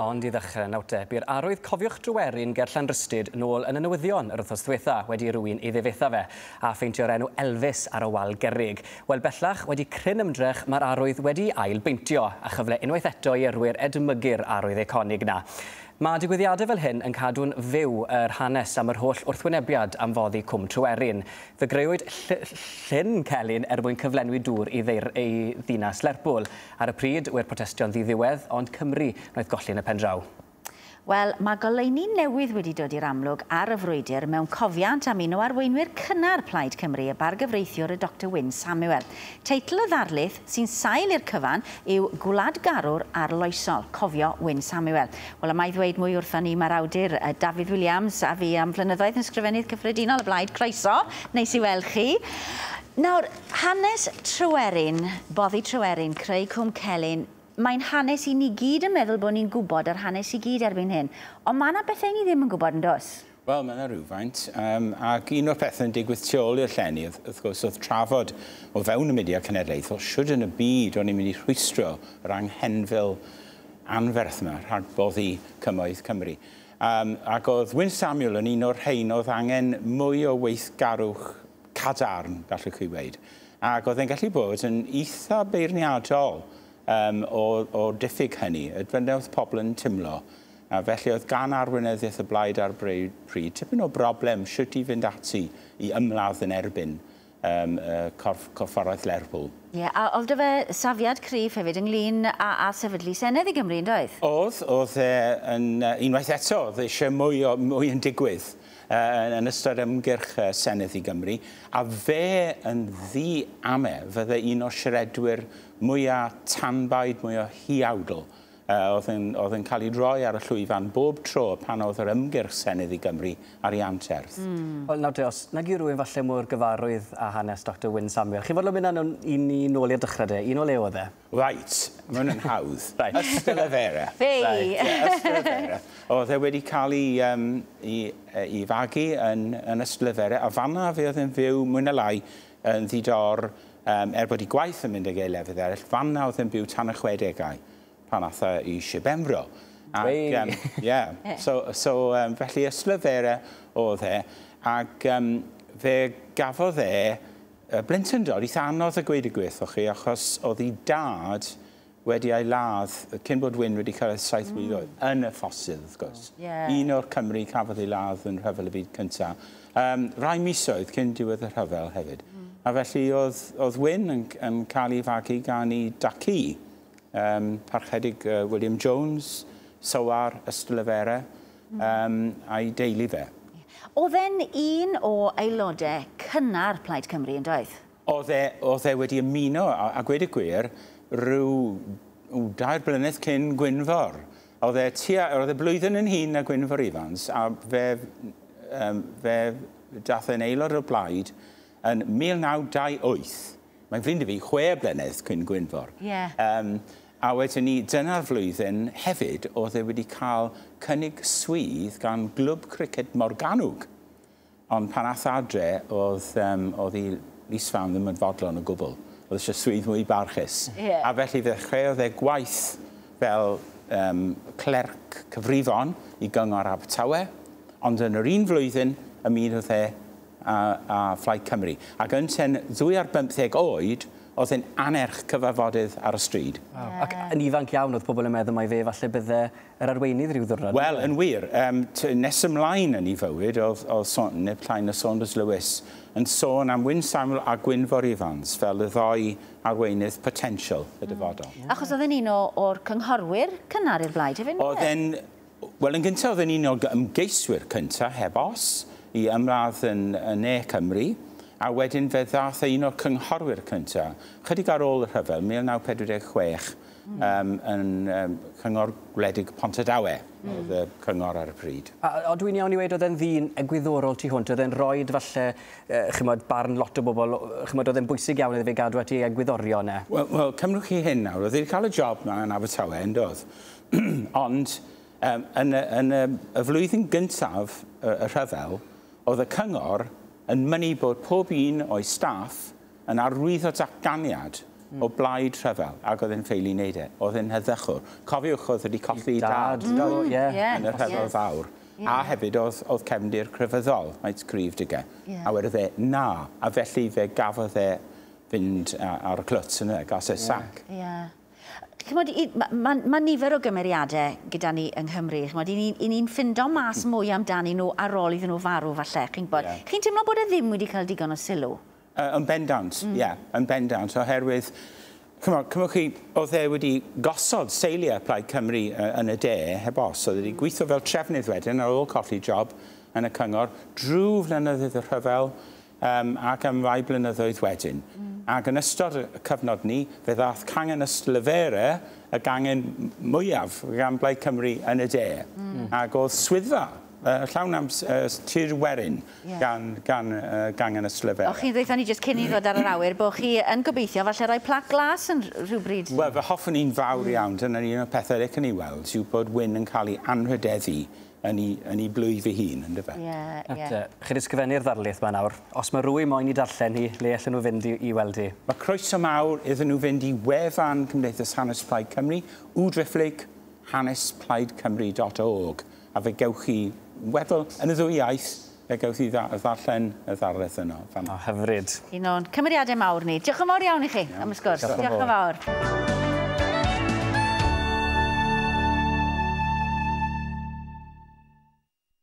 Ond i ddechrau yn awteb i'r arwydd cofiwch dryweryn ger Llanrystyd nôl yn y newyddion yr wythnos ddiwetha wedi rhywun ei ddifetha fe a ffeintio'r enw Elvis ar y wal gerrig. Wel bellach wedi cryn ymdrech mae'r arwydd wedi ail beintio a chyfle unwaith eto i erwyr edmygu'r arwydd eiconig na. Mae digwyddiadau fel hyn yn cadw'n fyw yr hanes am yr holl wrthwynebiad am foddi Cwm Tryweryn. Fe greuwyd ll llyn celyn er mwyn cyflenwi dŵr i ddeir ei ddinas Lerpwl. Ar y pryd, we'r protestio'n ddiddiwedd, ond Cymru wnaeth gollin y pendraw. Wel, mae goleuni newydd wedi dod i'r amlwg ar y frwydr mewn cofiant am un o arweinwyr cynnar Plaid Cymru y bargyfreithiwr y Dr Wyn Samuel. Teitl y ddarlith sy'n sail i'r cyfan yw Gwlad Garwr Arloesol, cofio Wyn Samuel. Wel, yma i ddweud mwy wrtha ni mae'r awdur David Williams a fi am flynyddoedd yn sgrifennydd cyffredinol y Blaid Croeso. Neis i weld chi. Nawr, hanes Tryweryn, boddi Tryweryn, creu Cwm Celyn, mae'n hanes i ni gyd yn meddwl bod ni'n gwybod yr hanes i gyd erbyn hyn. Ond mae yna bethau ni ddim yn gwybod yn dos. Wel, mae yna rhywfaint. Um, ac un o'r pethau yn digwydd tu ôl i'r llenni, wrth gwrs, oedd trafod o fewn y mudiad cenedlaethol, siwr yn y byd o'n i'n mynd i rhwystro yr anghenfil anferth yma rhag boddi cymoedd Cymru. Um, ac oedd Wyn Samuel yn un o'r rhain oedd angen mwy o weithgarwch cadarn, gallwch chi weid. Ac oedd e'n gallu bod yn eitha beirniadol um, o, o diffyg hynny. Ydwynewdd pobl yn tymlo. A felly oedd gan arweinyddiaeth y blaid ar bryd tipyn o broblem sut i fynd ati i ymladd yn erbyn um, uh, corff, corfforaeth Lerpwl. Ie, yeah, a oedd dy fe safiad cryf hefyd ynglyn a, a sefydlu Senedd i Gymru, yn doedd? Oedd, oedd e, yn, unwaith eto, oedd eisiau mwy, o, mwy yn digwydd uh, yn ystod ymgyrch uh, Senedd i Gymru, a fe yn ddi ame fydde un o siaredwyr mwyaf tanbaid, mwyaf hiawdl uh, oedd, yn, oedd yn cael ei droi ar y llwyfan bob tro pan oedd yr ymgyrch Senedd i Gymru ar ei anterth. Mm. Wel, nawr deos, nag yw rhywun falle mwy'r gyfarwydd a hanes Dr Wyn Samuel. Chi'n fod yn mynd â'n un i nôl i'r dechrau de? Un o le oedd e? Right, mae hwn yn hawdd. right. Ystyl y Fera. Fe! Right. Oedd e wedi cael ei, um, i, i fagu yn, yn Ystela Fera, a fanna fe oedd yn fyw mwy na lai yn ddidor um, er bod ei gwaith yn mynd ag ei lefydd eraill, fanna oedd yn byw tan y chwedegau pan atho e i Sibenfro. Ac, um, yeah. so, so um, felly yslyferau oedd e, ac um, fe gafodd e y blentyndod eitha anodd y gweud y gwythwch chi, achos oedd ei dad wedi ei ladd, cyn bod Wyn wedi cael ei saith mm. miliwn, yn y ffosydd, wrth gwrs. Oh, yeah. Un o'r Cymru cafodd ei ladd yn rhyfel y byd cyntaf. Um, rai misoedd cyn diwedd y rhyfel hefyd. Mm. A felly oedd, oedd Wyn yn, yn cael ei fagu gan ei dacu um, Parchedig uh, William Jones, Sawar Ystylyfera um, a'i deulu fe. Oedd e'n un o aelodau cynnar Plaid Cymru yn doedd? Oedd e, oedd e wedi ymuno, a, a gweud y gwir, rhyw dair blynedd cyn Gwynfor. Oedd e, tia, oedd e blwyddyn yn hun na Gwynfor Ifans, a fe, um, fe dath e'n aelod o blaid yn 1928 Mae'n ffrind i fi, chwe blynedd cyn Gwynfor. Yeah. Um, a wedyn ni, dyna'r flwyddyn hefyd oedd e wedi cael cynnig swydd gan glwb cricet Morganwg. Ond pan ath adre, oedd, um, oedd i Lys Fawn ddim yn fodlon o gwbl. Oedd eisiau swydd mwy barchus. Yeah. A felly fe ddechreuodd e gwaith fel um, clerc cyfrifon i gyngor Abertawe, ond yn yr un flwyddyn, y oedd e a, a Plaid Cymru. Ac yn ten 2 ar 15 oed, oedd yn anerch cyfarfodydd ar y stryd. Wow. Yeah. Ac yn ifanc iawn oedd pobl yn meddwl mai fe falle bydde yr arweinydd rhyw ddwrnod. Wel, yn wir. Um, nes ymlaen yn ei fywyd oedd, oedd son, neu plaen y Saunders Lewis yn sôn am Wyn Samuel a Gwynfor Ifans fel y ddoi arweinydd potensial y dyfodol. Mm. Achos oedd yn un o'r cynghorwyr cynnar i'r blaid, hefyd? Oedd yn... Wel, yn gyntaf, oedd yn un o'r ymgeiswyr cyntaf heb os i ymradd yn, yn ne Cymru, a wedyn fe ddath un o'r cynghorwyr cyntaf, chydig ar ôl y rhyfel, 1946, mm. um, yn um, cyngor gwledig Pontedawe, mm. oedd y cyngor ar y pryd. A, o dwi'n iawn i wedi oedd e'n ddyn egwyddorol tu hwnt, oedd e'n roed falle, uh, chymod, barn lot o bobl, chymod, oedd e'n bwysig iawn iddo fe gadw at ei egwyddorio yna? E. Wel, well, cymrwch chi hyn nawr, oedd e'n cael y job yma yn Abertawe, yn doedd. Ond, um, yn, y, yn y, y flwyddyn gyntaf y, y rhyfel, oedd y cyngor yn mynnu bod pob un o'i staff yn arwyddo datganiad mm. o blaid rhyfel, ac oedd e'n ffeili wneud e. Oedd e'n heddychwr. Cofiwch oedd wedi colli dad, dad mm. Do, yeah. Yeah. yn y rhyfel yes. fawr. Yeah. A hefyd oedd, oedd cefndir cryfyddol, mae'n cryf dyge. Yeah. A wedi e, na. A felly fe gafodd e fynd ar y clwts yna, gas e yeah. sac. Yeah. Chymod, mae ma nifer o gymeriadau gyda ni yng Nghymru. Chymod, i ni'n ni ffindo mas hmm. mwy amdani nhw ar ôl iddyn nhw farw falle. Chi'n bod, yeah. chi'n teimlo bod e ddim wedi cael digon o sylw? Uh, yn bendant, ie. Mm. Yeah, yn bendant, oherwydd... Cymwch, cymwch chi, oedd e wedi gosod seiliau Plaid Cymru uh, yn y de, heb os, oedd e wedi gweithio fel trefnydd wedyn ar ôl colli job yn y cyngor drwy flynyddoedd y rhyfel um, ac am rai blynyddoedd wedyn. Mm. Ac yn ystod y cyfnod ni, fe ddath cangen ystlyferau y gangen mwyaf gan Blaid Cymru yn y de. Mm. Ac oedd swyddfa uh, llawn am uh, tir werin yeah. gan, gan uh, gangen y slyfer. Och chi'n ddeitha ni jyst cyn i ddod ar yr awyr bod chi yn gobeithio falle rhoi plac glas yn rhywbryd? Wel, fe hoffwn i'n fawr mm. iawn, dyna un o'r pethau rydych ni weld, yw bod wyn yn cael ei anrhydeddu yn ei, yn ei blwy fy hun, yn dyfa. Ie, yeah, ie. Yeah. Uh, Chi'n ysgrifennu'r ddarlith yma nawr. Os mae rhywun moyn i darllen hi, le allan nhw fynd i, i weld hi? Mae croeso mawr iddyn nhw fynd i wefan Cymdeithas Hanes Plaid Cymru, wdrifflig hanesplaidcymru.org a fe gewch chi wedl yn y ddwy iaith, fe gawth i dda, ddarllen y ddarlith yno. Fan. O, hyfryd. Un o'n cymeriadau mawr ni. Diolch yn fawr iawn i chi am y sgwrs. Diolch yn fawr. Diolch yn fawr.